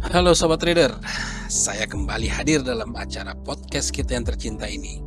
Halo Sobat Trader, saya kembali hadir dalam acara podcast kita yang tercinta ini.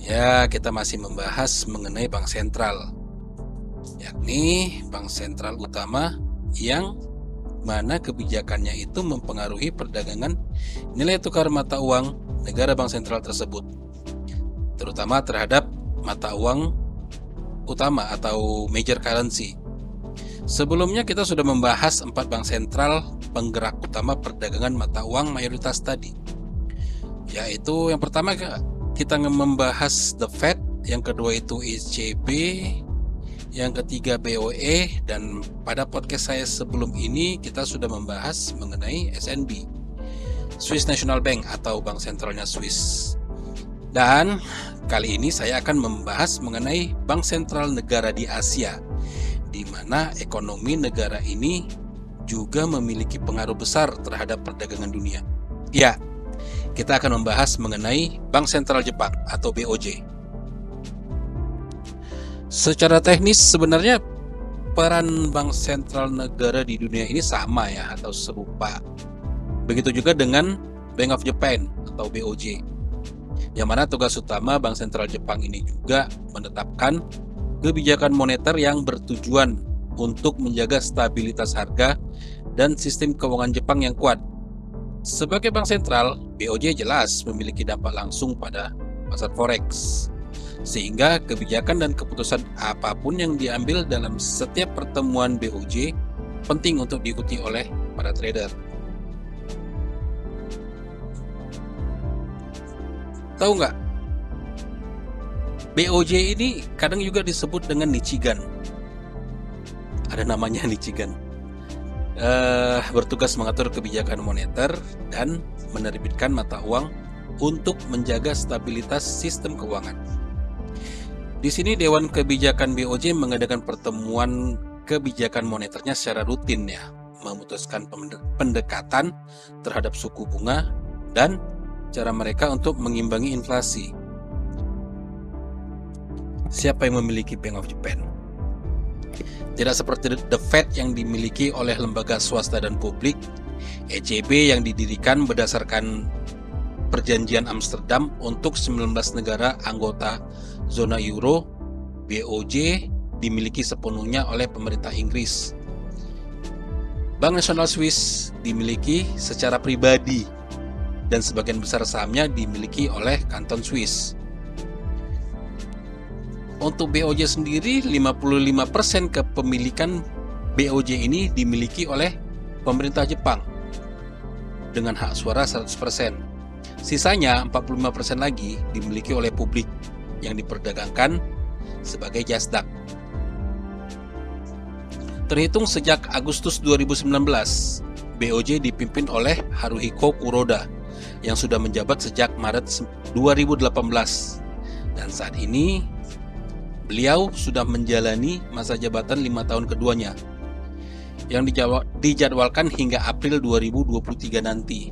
Ya, kita masih membahas mengenai bank sentral, yakni bank sentral utama yang mana kebijakannya itu mempengaruhi perdagangan nilai tukar mata uang negara bank sentral tersebut, terutama terhadap mata uang utama atau major currency Sebelumnya kita sudah membahas empat bank sentral penggerak utama perdagangan mata uang mayoritas tadi. Yaitu yang pertama kita membahas The Fed, yang kedua itu ECB, yang ketiga BOE dan pada podcast saya sebelum ini kita sudah membahas mengenai SNB. Swiss National Bank atau bank sentralnya Swiss. Dan kali ini saya akan membahas mengenai bank sentral negara di Asia di mana ekonomi negara ini juga memiliki pengaruh besar terhadap perdagangan dunia. Ya, kita akan membahas mengenai Bank Sentral Jepang atau BOJ. Secara teknis sebenarnya peran bank sentral negara di dunia ini sama ya atau serupa. Begitu juga dengan Bank of Japan atau BOJ. Yang mana tugas utama Bank Sentral Jepang ini juga menetapkan kebijakan moneter yang bertujuan untuk menjaga stabilitas harga dan sistem keuangan Jepang yang kuat. Sebagai bank sentral, BOJ jelas memiliki dampak langsung pada pasar forex. Sehingga kebijakan dan keputusan apa pun yang diambil dalam setiap pertemuan BOJ penting untuk diikuti oleh para trader. Tahu nggak BOJ ini kadang juga disebut dengan Nichigan. Ada namanya Nichigan. Uh, bertugas mengatur kebijakan moneter dan menerbitkan mata uang untuk menjaga stabilitas sistem keuangan. Di sini Dewan Kebijakan BOJ mengadakan pertemuan kebijakan moneternya secara rutin ya, memutuskan pendekatan terhadap suku bunga dan cara mereka untuk mengimbangi inflasi siapa yang memiliki Bank of Japan. Tidak seperti The Fed yang dimiliki oleh lembaga swasta dan publik, ECB yang didirikan berdasarkan perjanjian Amsterdam untuk 19 negara anggota zona euro, BOJ dimiliki sepenuhnya oleh pemerintah Inggris. Bank Nasional Swiss dimiliki secara pribadi dan sebagian besar sahamnya dimiliki oleh kanton Swiss. Untuk BOJ sendiri 55% kepemilikan BOJ ini dimiliki oleh pemerintah Jepang dengan hak suara 100%. Sisanya 45% lagi dimiliki oleh publik yang diperdagangkan sebagai jasdak. Terhitung sejak Agustus 2019, BOJ dipimpin oleh Haruhiko Kuroda yang sudah menjabat sejak Maret 2018 dan saat ini Beliau sudah menjalani masa jabatan lima tahun keduanya yang dijadwalkan hingga April 2023 nanti.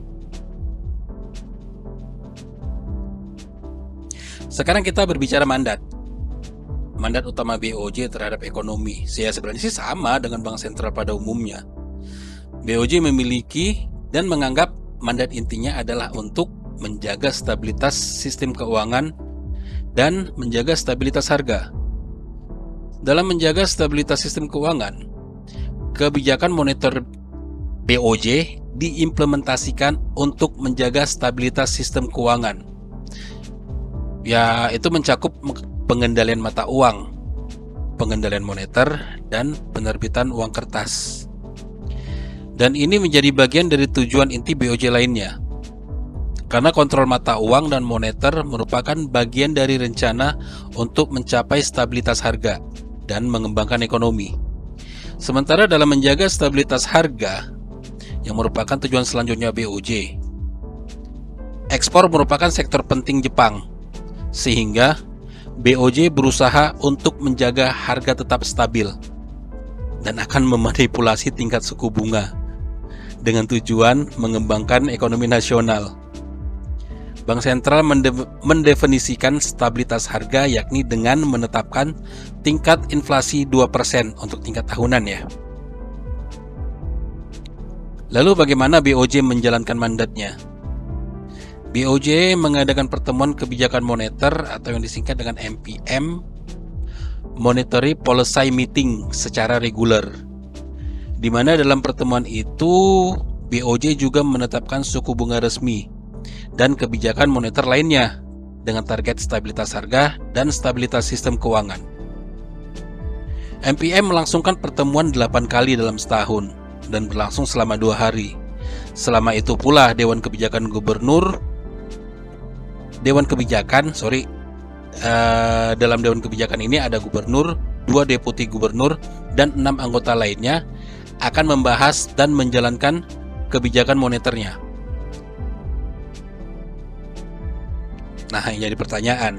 Sekarang kita berbicara mandat. Mandat utama BOJ terhadap ekonomi. Saya sebenarnya sih sama dengan bank sentral pada umumnya. BOJ memiliki dan menganggap mandat intinya adalah untuk menjaga stabilitas sistem keuangan dan menjaga stabilitas harga. Dalam menjaga stabilitas sistem keuangan, kebijakan moneter BOJ diimplementasikan untuk menjaga stabilitas sistem keuangan. Ya, itu mencakup pengendalian mata uang, pengendalian moneter, dan penerbitan uang kertas. Dan ini menjadi bagian dari tujuan inti BOJ lainnya. Karena kontrol mata uang dan moneter merupakan bagian dari rencana untuk mencapai stabilitas harga dan mengembangkan ekonomi. Sementara dalam menjaga stabilitas harga yang merupakan tujuan selanjutnya BOJ, ekspor merupakan sektor penting Jepang, sehingga BOJ berusaha untuk menjaga harga tetap stabil dan akan memanipulasi tingkat suku bunga dengan tujuan mengembangkan ekonomi nasional. Bank sentral mendefinisikan stabilitas harga yakni dengan menetapkan tingkat inflasi 2% untuk tingkat tahunan ya. Lalu bagaimana BOJ menjalankan mandatnya? BOJ mengadakan pertemuan kebijakan moneter atau yang disingkat dengan MPM Monetary Policy Meeting secara reguler. Di mana dalam pertemuan itu BOJ juga menetapkan suku bunga resmi dan kebijakan moneter lainnya dengan target stabilitas harga dan stabilitas sistem keuangan. MPM melangsungkan pertemuan 8 kali dalam setahun dan berlangsung selama dua hari. Selama itu pula Dewan Kebijakan Gubernur, Dewan Kebijakan, sorry, uh, dalam Dewan Kebijakan ini ada Gubernur, dua Deputi Gubernur, dan enam anggota lainnya akan membahas dan menjalankan kebijakan moneternya. Nah, yang jadi pertanyaan,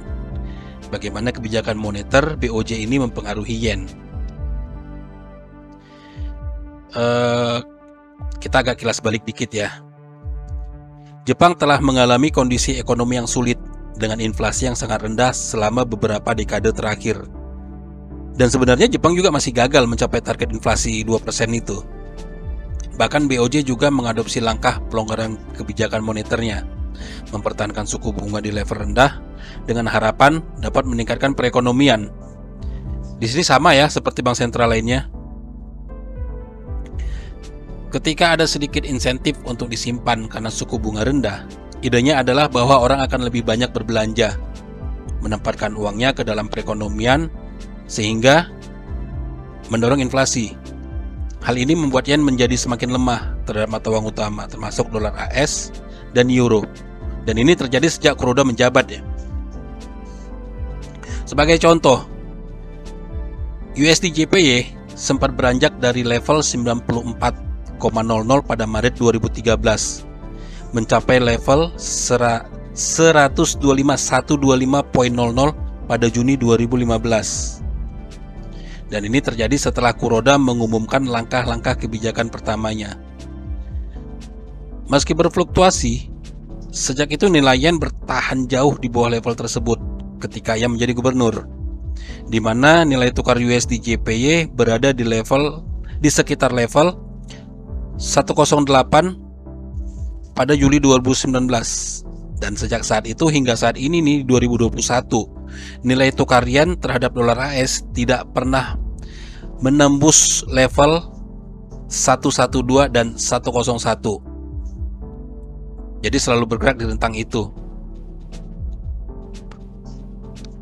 bagaimana kebijakan moneter BOJ ini mempengaruhi yen? uh, kita agak kilas balik dikit ya. Jepang telah mengalami kondisi ekonomi yang sulit dengan inflasi yang sangat rendah selama beberapa dekade terakhir. Dan sebenarnya Jepang juga masih gagal mencapai target inflasi 2% itu. Bahkan BOJ juga mengadopsi langkah pelonggaran kebijakan moneternya, mempertahankan suku bunga di level rendah dengan harapan dapat meningkatkan perekonomian. Di sini sama ya seperti bank sentral lainnya, Ketika ada sedikit insentif untuk disimpan karena suku bunga rendah, idenya adalah bahwa orang akan lebih banyak berbelanja, menempatkan uangnya ke dalam perekonomian, sehingga mendorong inflasi. Hal ini membuat yen menjadi semakin lemah terhadap mata uang utama, termasuk dolar AS dan euro. Dan ini terjadi sejak Kuroda menjabat ya. Sebagai contoh, USD JPY sempat beranjak dari level 94 pada Maret 2013 mencapai level 125.125.00 pada Juni 2015. Dan ini terjadi setelah Kuroda mengumumkan langkah-langkah kebijakan pertamanya. Meski berfluktuasi, sejak itu nilai yen bertahan jauh di bawah level tersebut ketika ia menjadi gubernur, di mana nilai tukar USD JPY berada di level di sekitar level 108 pada Juli 2019 dan sejak saat itu hingga saat ini nih 2021 nilai tukar yen terhadap dolar AS tidak pernah menembus level 112 dan 101 jadi selalu bergerak di rentang itu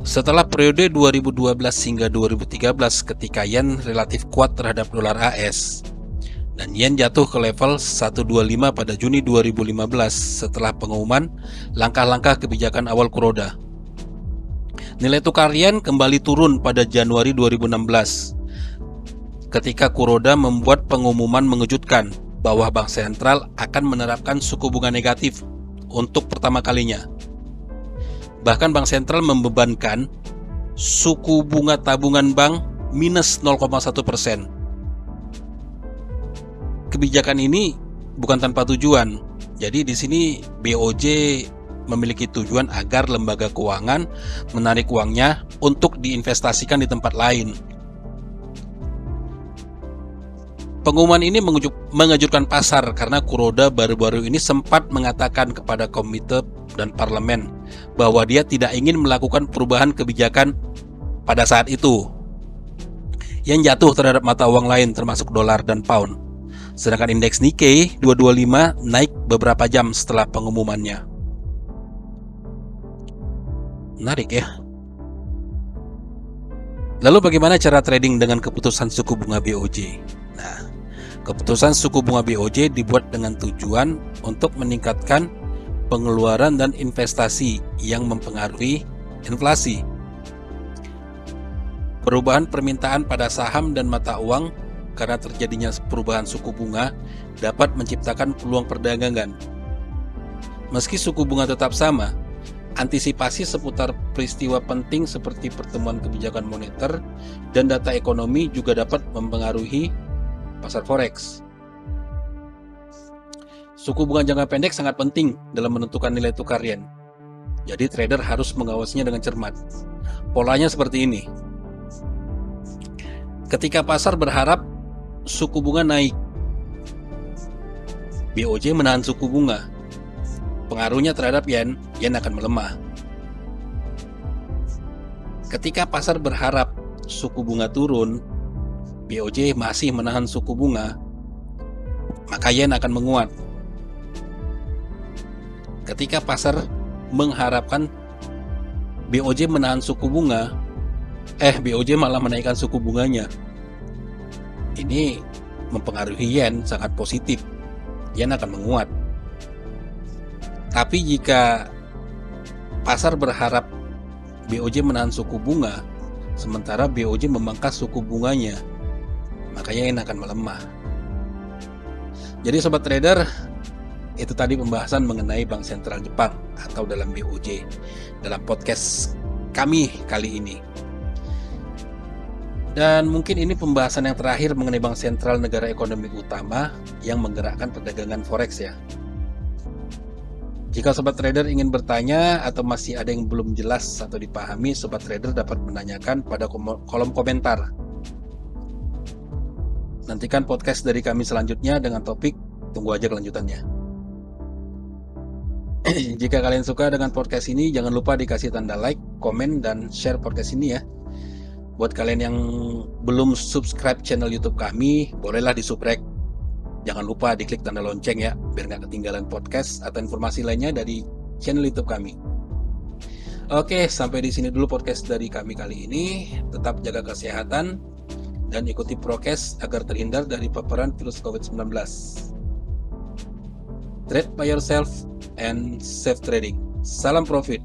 setelah periode 2012 hingga 2013 ketika yen relatif kuat terhadap dolar AS dan yen jatuh ke level 125 pada Juni 2015 setelah pengumuman langkah-langkah kebijakan awal Kuroda. Nilai tukar yen kembali turun pada Januari 2016 ketika Kuroda membuat pengumuman mengejutkan bahwa Bank Sentral akan menerapkan suku bunga negatif untuk pertama kalinya. Bahkan Bank Sentral membebankan suku bunga tabungan bank minus 0,1 persen kebijakan ini bukan tanpa tujuan. Jadi di sini BOJ memiliki tujuan agar lembaga keuangan menarik uangnya untuk diinvestasikan di tempat lain. Pengumuman ini mengejutkan pasar karena Kuroda baru-baru ini sempat mengatakan kepada komite dan parlemen bahwa dia tidak ingin melakukan perubahan kebijakan pada saat itu yang jatuh terhadap mata uang lain termasuk dolar dan pound. Sedangkan indeks Nikkei 225 naik beberapa jam setelah pengumumannya. Menarik ya. Lalu bagaimana cara trading dengan keputusan suku bunga BOJ? Keputusan suku bunga BOJ dibuat dengan tujuan untuk meningkatkan pengeluaran dan investasi yang mempengaruhi inflasi. Perubahan permintaan pada saham dan mata uang karena terjadinya perubahan suku bunga dapat menciptakan peluang perdagangan. Meski suku bunga tetap sama, antisipasi seputar peristiwa penting seperti pertemuan kebijakan moneter dan data ekonomi juga dapat mempengaruhi pasar forex. Suku bunga jangka pendek sangat penting dalam menentukan nilai tukar yen. Jadi trader harus mengawasinya dengan cermat. Polanya seperti ini. Ketika pasar berharap suku bunga naik. BOJ menahan suku bunga. Pengaruhnya terhadap yen, yen akan melemah. Ketika pasar berharap suku bunga turun, BOJ masih menahan suku bunga, maka yen akan menguat. Ketika pasar mengharapkan BOJ menahan suku bunga, eh BOJ malah menaikkan suku bunganya. Ini mempengaruhi yen sangat positif. Yen akan menguat. Tapi jika pasar berharap BOJ menahan suku bunga, sementara BOJ memangkas suku bunganya, maka yen akan melemah. Jadi sobat trader, itu tadi pembahasan mengenai Bank Sentral Jepang atau dalam BOJ dalam podcast kami kali ini. Dan mungkin ini pembahasan yang terakhir mengenai Bank Sentral negara ekonomi utama yang menggerakkan perdagangan forex ya. Jika sobat trader ingin bertanya atau masih ada yang belum jelas atau dipahami, sobat trader dapat menanyakan pada kolom komentar. Nantikan podcast dari kami selanjutnya dengan topik tunggu aja kelanjutannya. Jika kalian suka dengan podcast ini, jangan lupa dikasih tanda like, komen, dan share podcast ini ya. Buat kalian yang belum subscribe channel YouTube kami, bolehlah di subscribe. Jangan lupa diklik tanda lonceng ya, biar nggak ketinggalan podcast atau informasi lainnya dari channel YouTube kami. Oke, sampai di sini dulu podcast dari kami kali ini. Tetap jaga kesehatan dan ikuti prokes agar terhindar dari paparan virus COVID-19. Trade by yourself and safe trading. Salam profit.